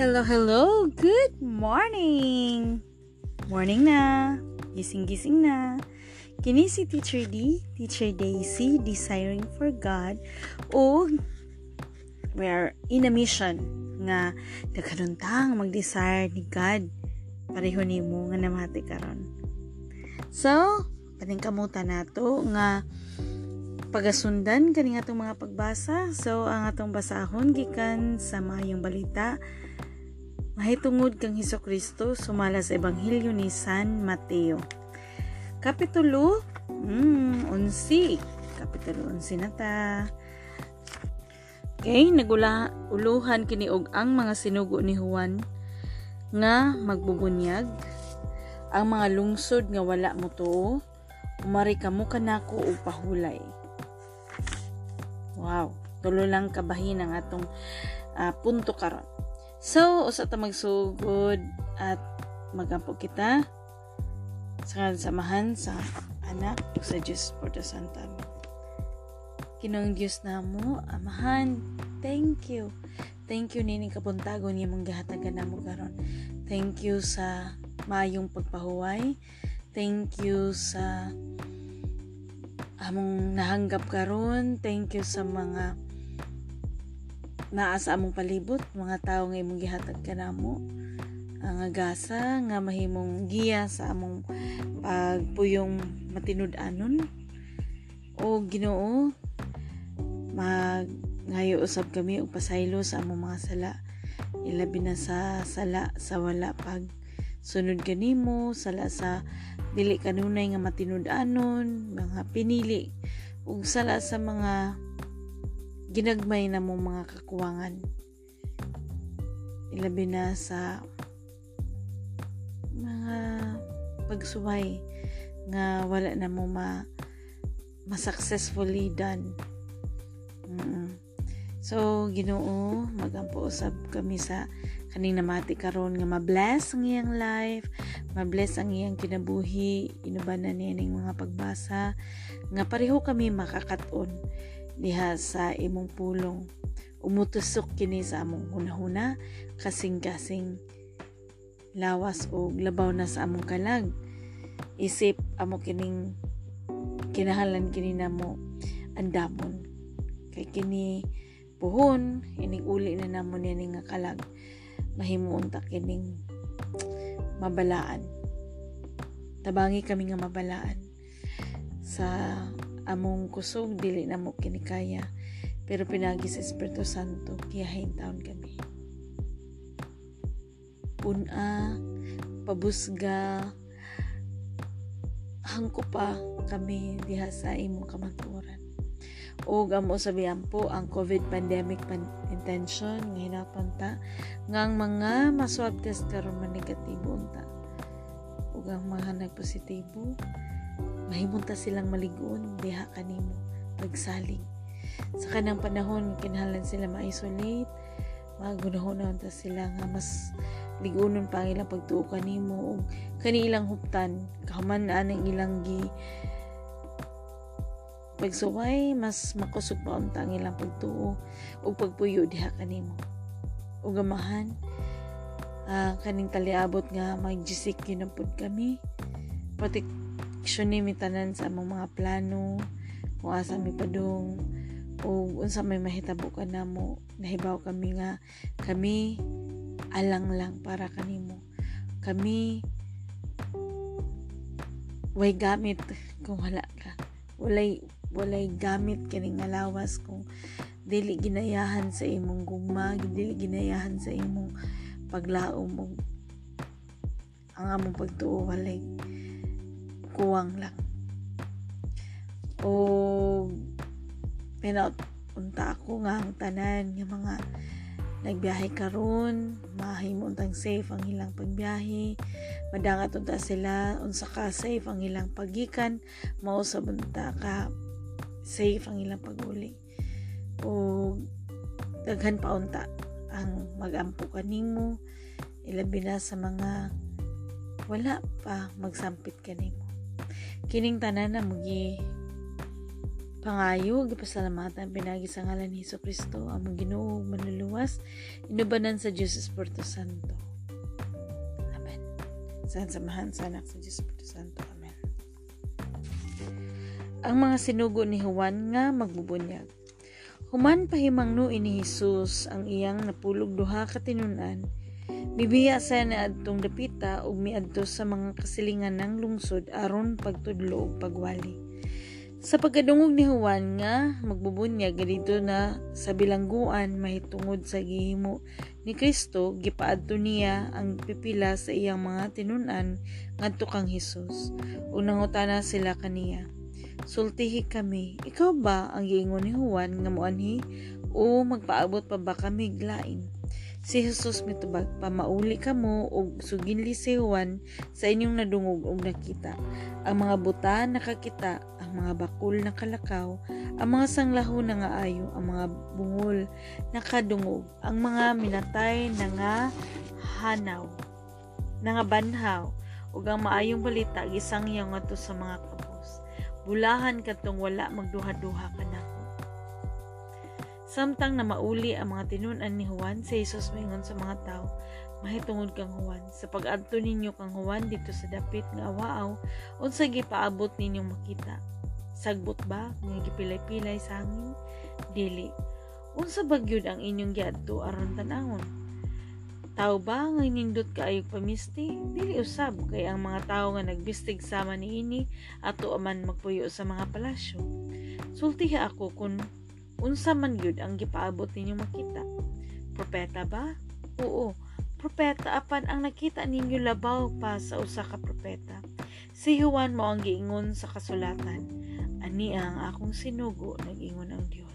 Hello, hello! Good morning! Morning na! Gising-gising na! Kini si Teacher D, Teacher Daisy, Desiring for God, o we are in a mission nga nagkanuntang mag-desire ni God pareho ni mo nga namati karon. So, paning kamuta nato nga pagasundan kani atong mga pagbasa. So, ang atong basahon gikan sa mayong balita mahitungod kang Heso Kristo sumala sa Ebanghelyo ni San Mateo. Kapitulo mm, 11. Kapitulo 11 na ta. Okay, nagula uluhan kini og ang mga sinugo ni Juan nga magbubunyag ang mga lungsod nga wala mo tuo umari kamo kanako og pahulay. Wow, tulo lang kabahin ang atong uh, punto karon. So, usa ta magsugod at magampo kita sa samahan sa anak ug sa Diyos for the Santa. Kinong Diyos namo, amahan, thank you. Thank you nini kabuntagon niya mong gahatagan namo karon. Thank you sa mayong pagpahuway. Thank you sa among nahanggap karon. Thank you sa mga naa sa among palibot mga tao nga imong gihatag kanamo ang agasa nga mahimong giya sa among pagpuyong matinud-anon o Ginoo mag ngayo usab kami og pasaylo sa among mga sala. Ilabi na sa sala sa wala pag sunod kanimo sala sa dili kanunay nga matinud-anon mga pinili. Ug sala sa mga ginagmay na mong mga kakuwangan. Ilabi na sa mga pagsuway nga wala na mo ma ma-successfully done. Mm-mm. So, Ginoo, magampo usab kami sa kaning namati karon nga ma-bless ang iyang life, ma-bless ang iyang kinabuhi, inubanan niya ning mga pagbasa nga pareho kami makakaton diha sa imong pulong. Umutusok kini sa among hunahuna kasing-kasing lawas o labaw na sa among kalag. Isip amo kining kinahalan kini namo andamon. Kay kini puhon, ining uli na namo ni nga kalag. Mahimuon ta kining mabalaan. Tabangi kami nga mabalaan sa among kusog dili na mo kinikaya. Pero pinagi sa Espiritu Santo kiyahin taon kami. Puna pabusga. Hangko pa kami diha sa imong kamatuoran. O amo sabihan po ang COVID pandemic pan intention nga hinapon ta ngang mga maswab test karon man unta ug ang mga nagpositibo mahimunta silang maligoon diha kanimo pagsalig sa kanang panahon kinahanglan sila ma-isolate. Magunahon ta sila nga mas ligunon pa ang ilang pagtuo kanimo ug kani ilang huptan. Kahuman ang ilang gi pagsuway mas makusog pa unta ang ilang pagtuo ug pagpuyo diha kanimo ug amahan uh, kaning taliabot nga magjisik yun kami. Protect action ni tanan sa among mga plano kung asa mi padung o unsa may mahitabo ka namo nahibaw kami nga kami alang lang para kanimo. Kami way gamit kung wala ka. Walay walay gamit kining lawas kung dili ginayahan sa imong gugma dili ginayahan sa imong paglaom ang among pagtuo walay kuwang lang. O pinaut unta ako nga ang tanan nga mga nagbiyahe karon mahimo untang safe ang ilang pagbiyahe. Madangat unta sila. Unsa ka safe ang ilang pagikan. Mao sa bunta ka safe ang ilang paguli. O daghan pa unta ang magampo kanimo ilabi na sa mga wala pa magsampit kanimo kining tanan na mugi Pangayo, gipasalamatan pinagi sa ngalan ni Hesus Kristo, among Ginoo manluluwas, inubanan sa Dios Espiritu Santo. Amen. Sa samahan sa anak sa Dios Espiritu Santo. Amen. Ang mga sinugo ni Juan nga magbubunyag. Human pahimangno ini Hesus ang iyang napulog duha ka tinunan, bibiya sa na adtong dapita ug miadto sa mga kasilingan ng lungsod aron pagtudlo ug pagwali. Sa pagkadungog ni Juan nga magbubunyag dito na sa bilangguan mahitungod sa gihimo ni Kristo gipaadto niya ang pipila sa iyang mga tinunan ngadto kang Hesus. Ug nangutana sila kaniya Sultihi kami. Ikaw ba ang giingon ni Juan nga moanhi o magpaabot pa ba kami glain Si Jesus mitubag, pamauli ka mo og suginli si Juan sa inyong nadungog og nakita. Ang mga buta nakakita, ang mga bakul nakalakaw, ang mga sanglaho na nga ayo, ang mga bungol nakadungog, ang mga minatay na nga hanaw, na nga banhaw, ug ang maayong balita gisangyaw ngadto sa mga kabos. Bulahan katong wala magduha-duha kanako. Samtang na mauli ang mga tinunan ni Juan, si Jesus maingon sa mga tao, mahitungod kang Juan, sa pag-adto ninyo kang Juan dito sa dapit nga awaaw, unsa gipaabot ninyong makita. Sagbot ba nga gipilay-pilay sa hangin? Dili. Unsa bagyod ang inyong giadto aron tanawon? Tao ba nga nindot kaayog pamisti? Dili usab kay ang mga tao nga nagbistig sama niini ato aman magpuyo sa mga palasyo. Sultiha ako kung unsa man gyud ang gipaabot ninyo makita? Propeta ba? Oo. Propeta apan ang nakita ninyo labaw pa sa usa ka propeta? Si Juan mo ang giingon sa kasulatan. Ani ang akong sinugo nag-ingon ang Dios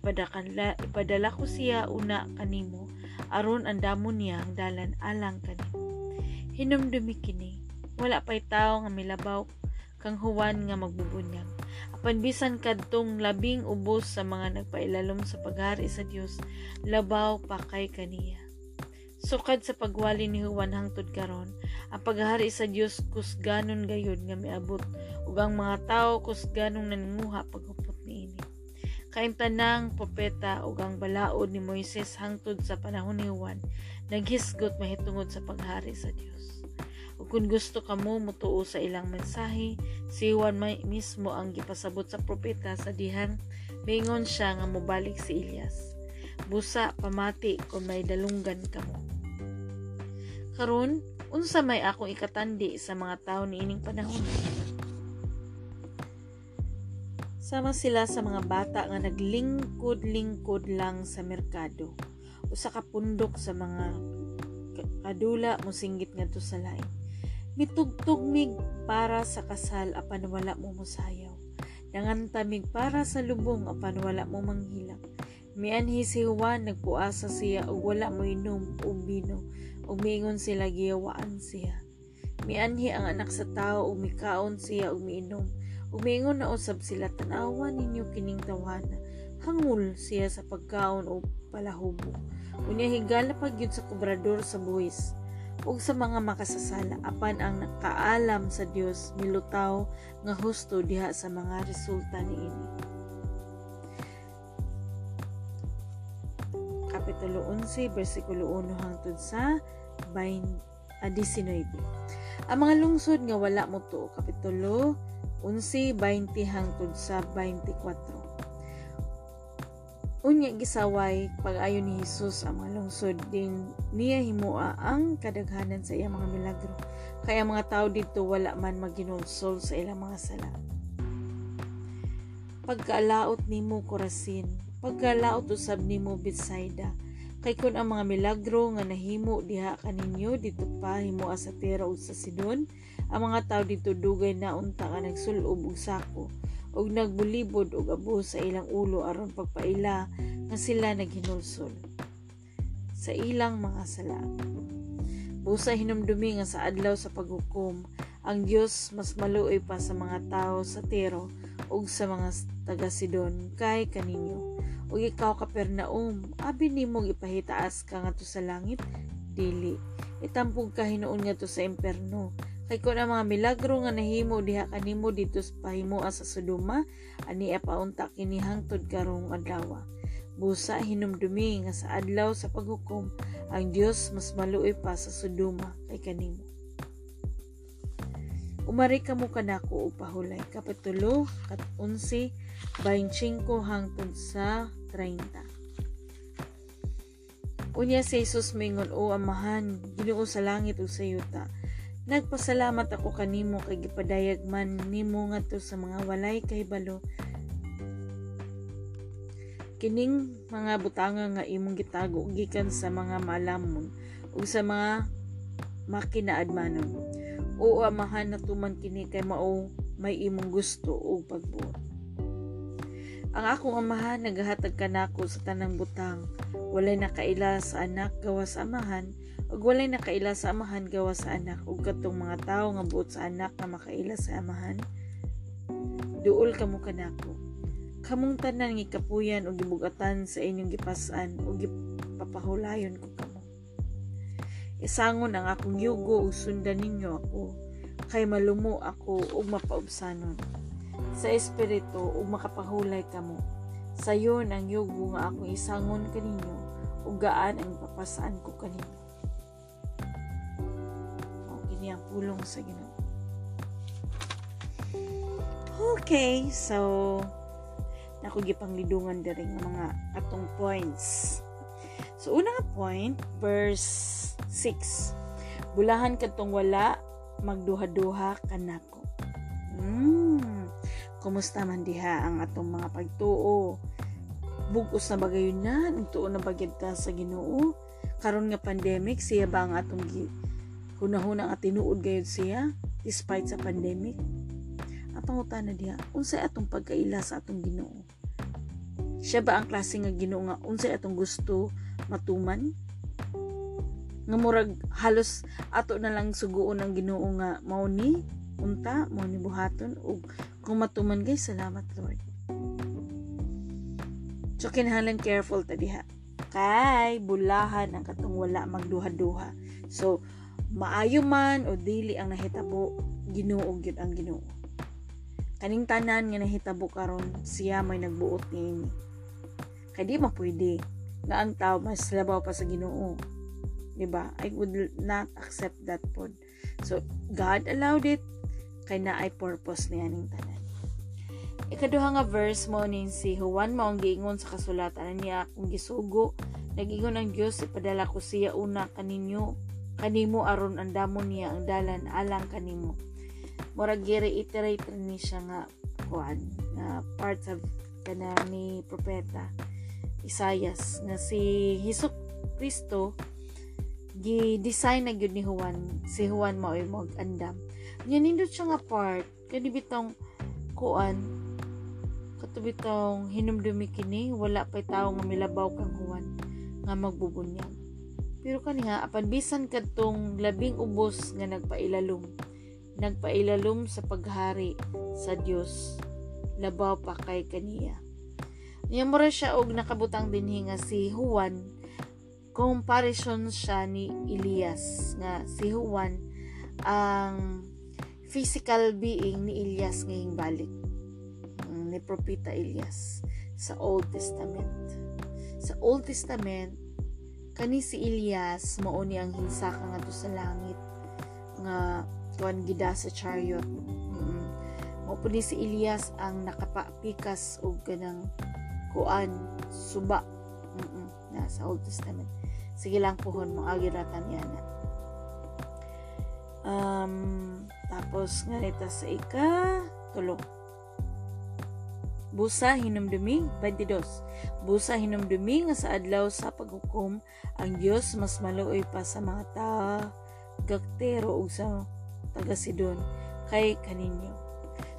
ipadakala ipadala ko siya una kanimo aron andamon niya ang dalan alang kanimo. Hinumdumi kini. Wala pay tawo nga milabaw kang Juan nga magbubunyag apan bisan kadtong labing ubos sa mga nagpailalom sa paghari sa Dios labaw pa kay kaniya. Sukad sa pagwali ni Juan hangtod karon ang paghari sa Dios kusganon gayud nga miabot ug ang mga tawo kusganon nanguha paghupot niini kaing tanang propeta ug ang balaod ni Moises hangtod sa panahon ni Juan naghisgot mahitungod sa paghari sa Dios ug kung gusto ka mo mutuo sa ilang mensahe, si Juan may mismo ang gipasabot sa propeta sa dihang mingon siya nga mobalik si Elias. Busa pamati kung may dalunggan ka mo. Karon, unsa may akong ikatandi sa mga tao ni ining panahon? Sama sila sa mga bata nga naglingkod-lingkod lang sa merkado. Usa ka pundok sa mga kadula mo singgit ngadto sa lain mitugtugmig para sa kasal apan wala mo mosayaw. Nangantamig para sa lubong apan wala mo manghilak. Mianhi si Juan nagpuasa siya ug wala mo inom og bino ug miingon sila giyawaan siya. Mianhi ang anak sa tao ug mikaon siya ug miinom ug miingon na usab sila tanawa ninyo kining tawana. Hangul siya sa pagkaon o palahubo. Unya higala pagyud sa kobrador sa buwis ug sa mga makasasala apan ang nakaalam sa Dios milutaw nga husto diha sa mga resulta niini. Kapitulo 11 bersikulo 1 hangtod sa 19. Ang mga lungsod nga wala mo to kapitulo 11 20 hangtod sa 24. Unya gisaway pag-ayo ni Hesus ang mga lungsod din niya himua ang kadaghanan sa iyang mga milagro. Kaya mga tao dito wala man maginulsol sa ilang mga sala. Pagkaalaot nimo Korasin, pagkaalaot usab nimo Betsaida, kay kun ang mga milagro nga nahimo diha kaninyo dito pa himo sa Tera ug sa Sidon, ang mga tao dito dugay na unta ka nagsulob og sako og nagbulibod og abo sa ilang ulo aron pagpaila nga sila naghinulsol sa ilang mga sala. Busa hinumdumi nga sa adlaw sa paghukom, ang Dios mas maluoy pa sa mga tao sa Tiro ug sa mga taga Sidon kay kaninyo. Ug ikaw Kapernaum, abi nimo ipahitaas ka ngadto sa langit? Dili. Itampog ka hinuon ngadto sa imperno kay kun ang mga milagro nga nahimo diha kanimo dito sa pahimo sa Sodoma. Ani paunta kini hangtod karong adlaw busa hinumdumi nga sa adlaw sa paghukom ang Dios mas maluoy pa sa Sodoma kay kanimo. Umari ka mo kanako upahulay kapitulo kat 11 25 hangtod sa 30 Unya si Jesus mingon o amahan, Ginoo sa langit ug sa yuta. Nagpasalamat ako kanimo kay gipadayag man nimo ngadto sa mga walay kahibalo. Kining mga butanga nga imong gitago gikan sa mga malamon ug sa mga makinaadmanon. O amahan na tuman kini kay mao may imong gusto ug pagbuot. Ang akong amahan nagahatag kanako sa tanang butang. Walay nakaila sa anak gawa sa amahan, ug walay nakaila sa amahan gawa sa anak ug katong mga tawo nga buot sa anak nga makaila sa amahan. Duol kamo kanako. Kamong tanan nga kapuyan ug gibugatan sa inyong gipasan ug gipapahulayon ko kamo. Isangon ang akong yugo ug sundan ninyo ako kay malumo ako ug mapaubsanon sa espiritu ug makapahulay kamo. Sayon ang yugo nga akong isangon kaninyo ug gaan ang papasaan ko kaninyo. Ang pulong sa Ginoo. Okay, so nako gipanglidungan diri nga mga atong points. So una nga point, verse 6. Bulahan kadtong wala magduha-duha kanako. Mm. Kumusta man diha ang atong mga pagtuo? Bugos na bagayon na, nagtuo na bagyad ta sa Ginoo. Karon nga pandemic, siya ba ang atong hunahuna nga tinuod gayud siya despite sa pandemic? Ang pangutan na diha, unsay atong pagkaila sa atong Ginoo? Siya ba ang klase nga Ginoo nga unsay atong gusto matuman? Nga murag halos ato na lang suguon ang Ginoo nga mao ni unta mo ni buhaton ug kung matuman guys salamat Lord so kinahanglan careful ta diha kay bulahan ang katong wala magduha-duha so maayo man o dili ang nahitabo Ginoo gyud ang Ginoo. Kaning tanan nga nahitabo karon siya may nagbuot niini kay di mapwede nga ang tao mas labaw pa sa Ginoo diba I would not accept that pod. So God allowed it kay na ay purpose niya ning tanan. Ikaduha nga verse mo ning si Juan mao ang giingon sa kasulatan niya kung gisugo nagingon ang Dios ipadala ko siya una kaninyo kanimo aron andamon niya ang dalan alang kanimo. Murag gi-reiterate ni siya nga kuan na parts of kana ni propeta Isayas nga si Hesus Kristo gi-design na gyud ni Juan si Juan mao mo andam yan nindot siya nga part kani bitong kuan katubitong hinumdumi kini wala pay tawo nga milabaw kang huwan nga magbubunyag pero kani nga apan bisan kadtong labing ubos nga nagpailalom nagpailalom sa paghari sa Dios labaw pa kay kaniya niya mo siya og nakabutang dinhi nga si Juan comparison siya ni Elias nga si Juan ang physical being ni Elias ngayong balik. Ni Propeta Elias sa Old Testament. Sa Old Testament, kani si Elias mao ni ang hinsaka nga sa langit nga tuan gida sa chariot. Mm. Mao po ni si Elias ang nakapapikas og kanang kuan suba mm na sa Old Testament. Sige lang pohon mo agiratan yana. Um, tapos nga nita sa ika tulo. Busa hinumdumi 22. Busa hinumdumi nga sa adlaw sa paghukom ang Dios mas maluoy pa sa mga ta gaktero ug sa taga Sidon kay kaninyo.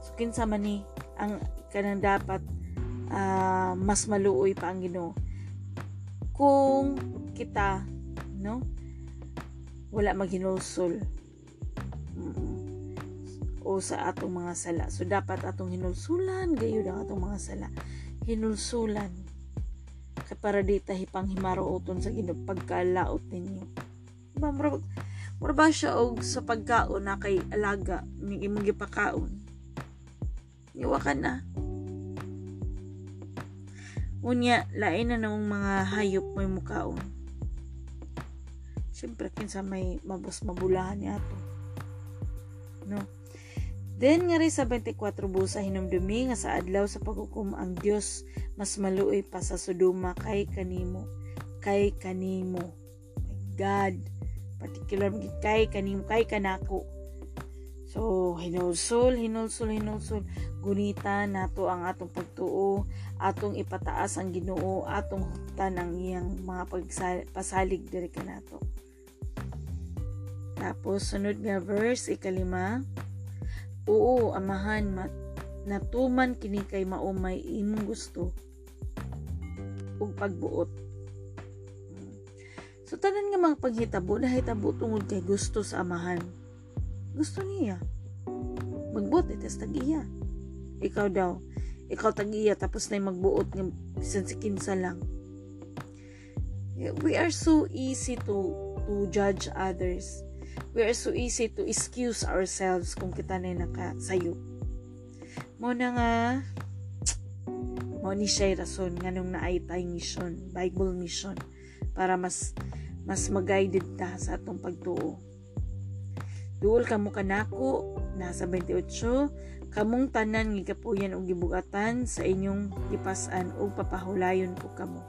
So kinsa man ni ang kanang dapat uh, mas maluoy pa ang Ginoo. Kung kita no wala maghinulsol. O sa atong mga sala. So dapat atong hinulsulan gayud ang atong mga sala. Hinulsulan para di ta hipang himaruoton sa Ginoo pagkalaot ninyo. Diba, Mura ba siya og sa pagkaon na kay alaga ning imong gipakaon? Iwa ka na. Unya, lain na namang mga hayop may mukaon. Siyempre, kinsa may mabos mabulahan niya to. No? Then nga rin sa 24 busa hinumdumi nga sa adlaw sa paghukom ang Dios mas maluoy pa sa Sodoma kay kanimo. Kay kanimo. My God. Particular kay kanimo kay kanako. So, hinulsol, hinulsol, hinulsol. Gunita nato ang atong pagtuo, atong ipataas ang Ginoo, atong huktan ang iyang mga pasalig diri kanato. Tapos sunod nga verse ikalima. Oo, amahan mat natuman kini kay maumay imong gusto ug pagbuot. So tanan nga mga paghitabo na hitabo tungod kay gusto sa amahan gusto niya. Magbuot itas tag-iya. Ikaw daw. Ikaw tag-iya tapos na magbuot ng bisan si kinsa lang. We are so easy to to judge others. We are so easy to excuse ourselves kung kita na nakasayo. Mo na nga mo ni siya rason nga nung naay tayong mission, Bible mission para mas mas mag-guided ta sa atong pagtuo. Duol kamo kanako nasa 28 kamong tanan nga kapuyan og gibugatan sa inyong gipasan og papahulayon ko kamo.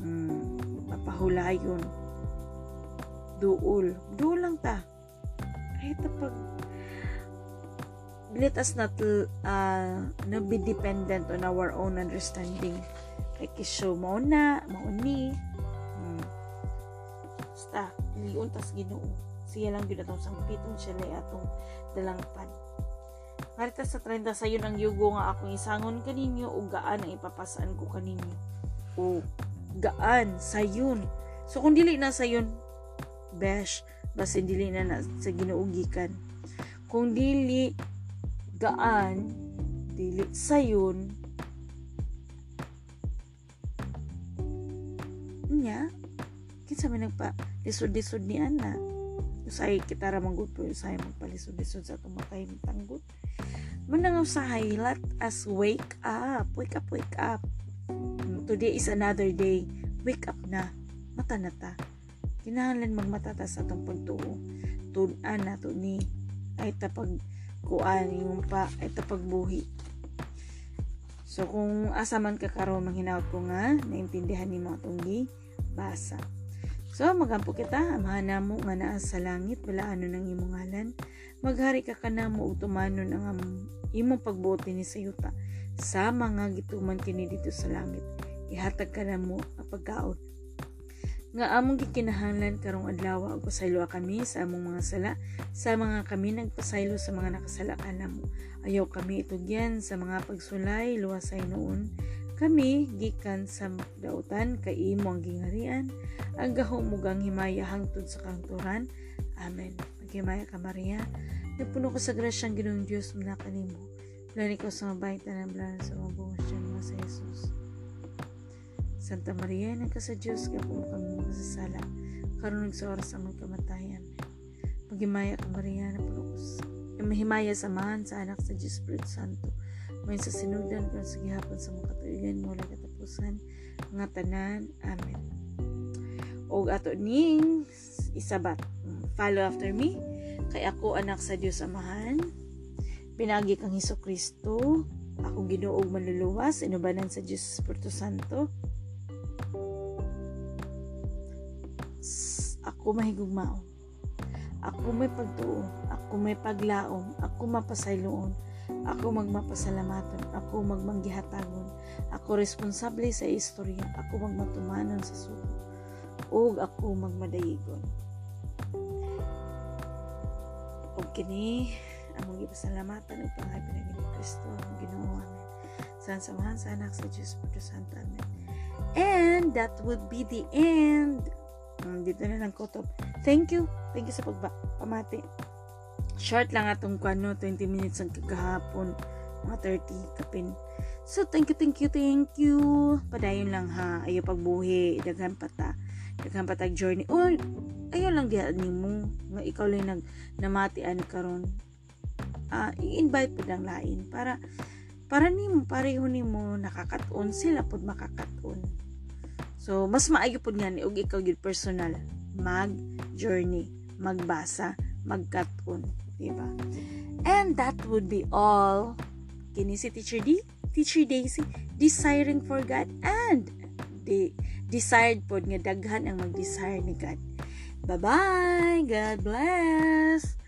Hmm, papahulayon. Duol. Duol lang ta. Kahit pag let us not uh, no be dependent on our own understanding. Kay kisyo mo na, mo ni. Hmm. Basta, liun tas ginoo siya lang gyud atong sangpitong siya lay atong dalangpan Marita sa 30 sayon ang yugo nga akong isangon kaninyo o gaan ang ipapasaan ko kaninyo. O gaan sayon. So kung dili na sayon, besh, basin dili na, na sa ginuugikan. Kung dili gaan, dili sayon, nya, kinsa may nagpa lisod-lisod ni ana? Usay kita ra manggod po usay magpalisod-lisod sa tumakay tanggut manang usahay let us wake up wake up wake up. Today is another day. Wake up na. Mata na ta kinahanglan magmatata sa atong pagtuo tunan na to ni ay tapag kuan yung pa ay tapag so kung asa man ka karon manghinaot ko nga naintindihan ni mo atong basa So, magampo kita, amahan na mo nga naa sa langit, wala ano nang imong ngalan. Maghari ka ka na mo utumanon ang imong pagbuti ni sayuta sa mga gituman kini dito sa langit. Ihatag ka na mo ang pagkaon. Nga among gikinahanglan karong adlaw ug pasaylo kami sa among mga sala sa mga kami nagpasaylo sa mga nakasala kanamo. Ayaw kami itugyan sa mga pagsulay luwasay noon kami gikan sa dautan kay imo ang gingarian ang gahumugang himaya hangtod sa kanturan. Amen. Maghimaya ka Maria, napuno ka sa grasyang Ginoong Dios muna kanimo. Lani ko sa mabait na ng sa mga buwas dyan mga sa Jesus. Santa Maria, nagka sa Diyos, kaya po kami masasala. Karunig sa oras ang magkamatayan. Maghimaya ka Maria, napuno ko sa mahimaya samahan sa anak sa Diyos Spirit Santo. May sa sinugdan kung sa gihapon sa mga katuigan mula katapusan nga tanan amen. Og ato ning isabat follow after me. Kay ako anak sa Dios amahan. Pinagi kang Hesus Kristo akong Ginoo manluluwas inubanan sa Dios Espiritu Santo ako mahigugmao ako may pagtuo ako may paglaom ako mapasayloon ako magmapasalamaton, ako magmanggihatagon, ako responsable sa istorya, ako magmatumanon sa sugo, ug ako magmadayigon. Og kini among gipasalamatan ug pangay pinagi ni Kristo ang Ginoo amen. Sa samahan sa anak sa Espiritu Santo amen. And that would be the end. Um, dito na lang kutob. Thank you. Thank you sa pagpamati short lang atong kwano 20 minutes ang kagahapon. Mga 30 kapin. So thank you thank you thank you. Padayon lang ha? Ayo pagbuhi. Daghan pata daghan patag journey. O ayun lang diha nimo nga ikaw lang nag namatian karon. Ah i-invite po lang lain para para nimo pareho nimo nakakaton sila pud makakaton so mas maayo pud nga ni og ikaw gyud personal. Mag journey magbasa magkaton diba and that would be all. Kini si teacher D teacher Daisy desiring for God and the desired pod nga daghan ang mag-desire ni God. Bye bye god bless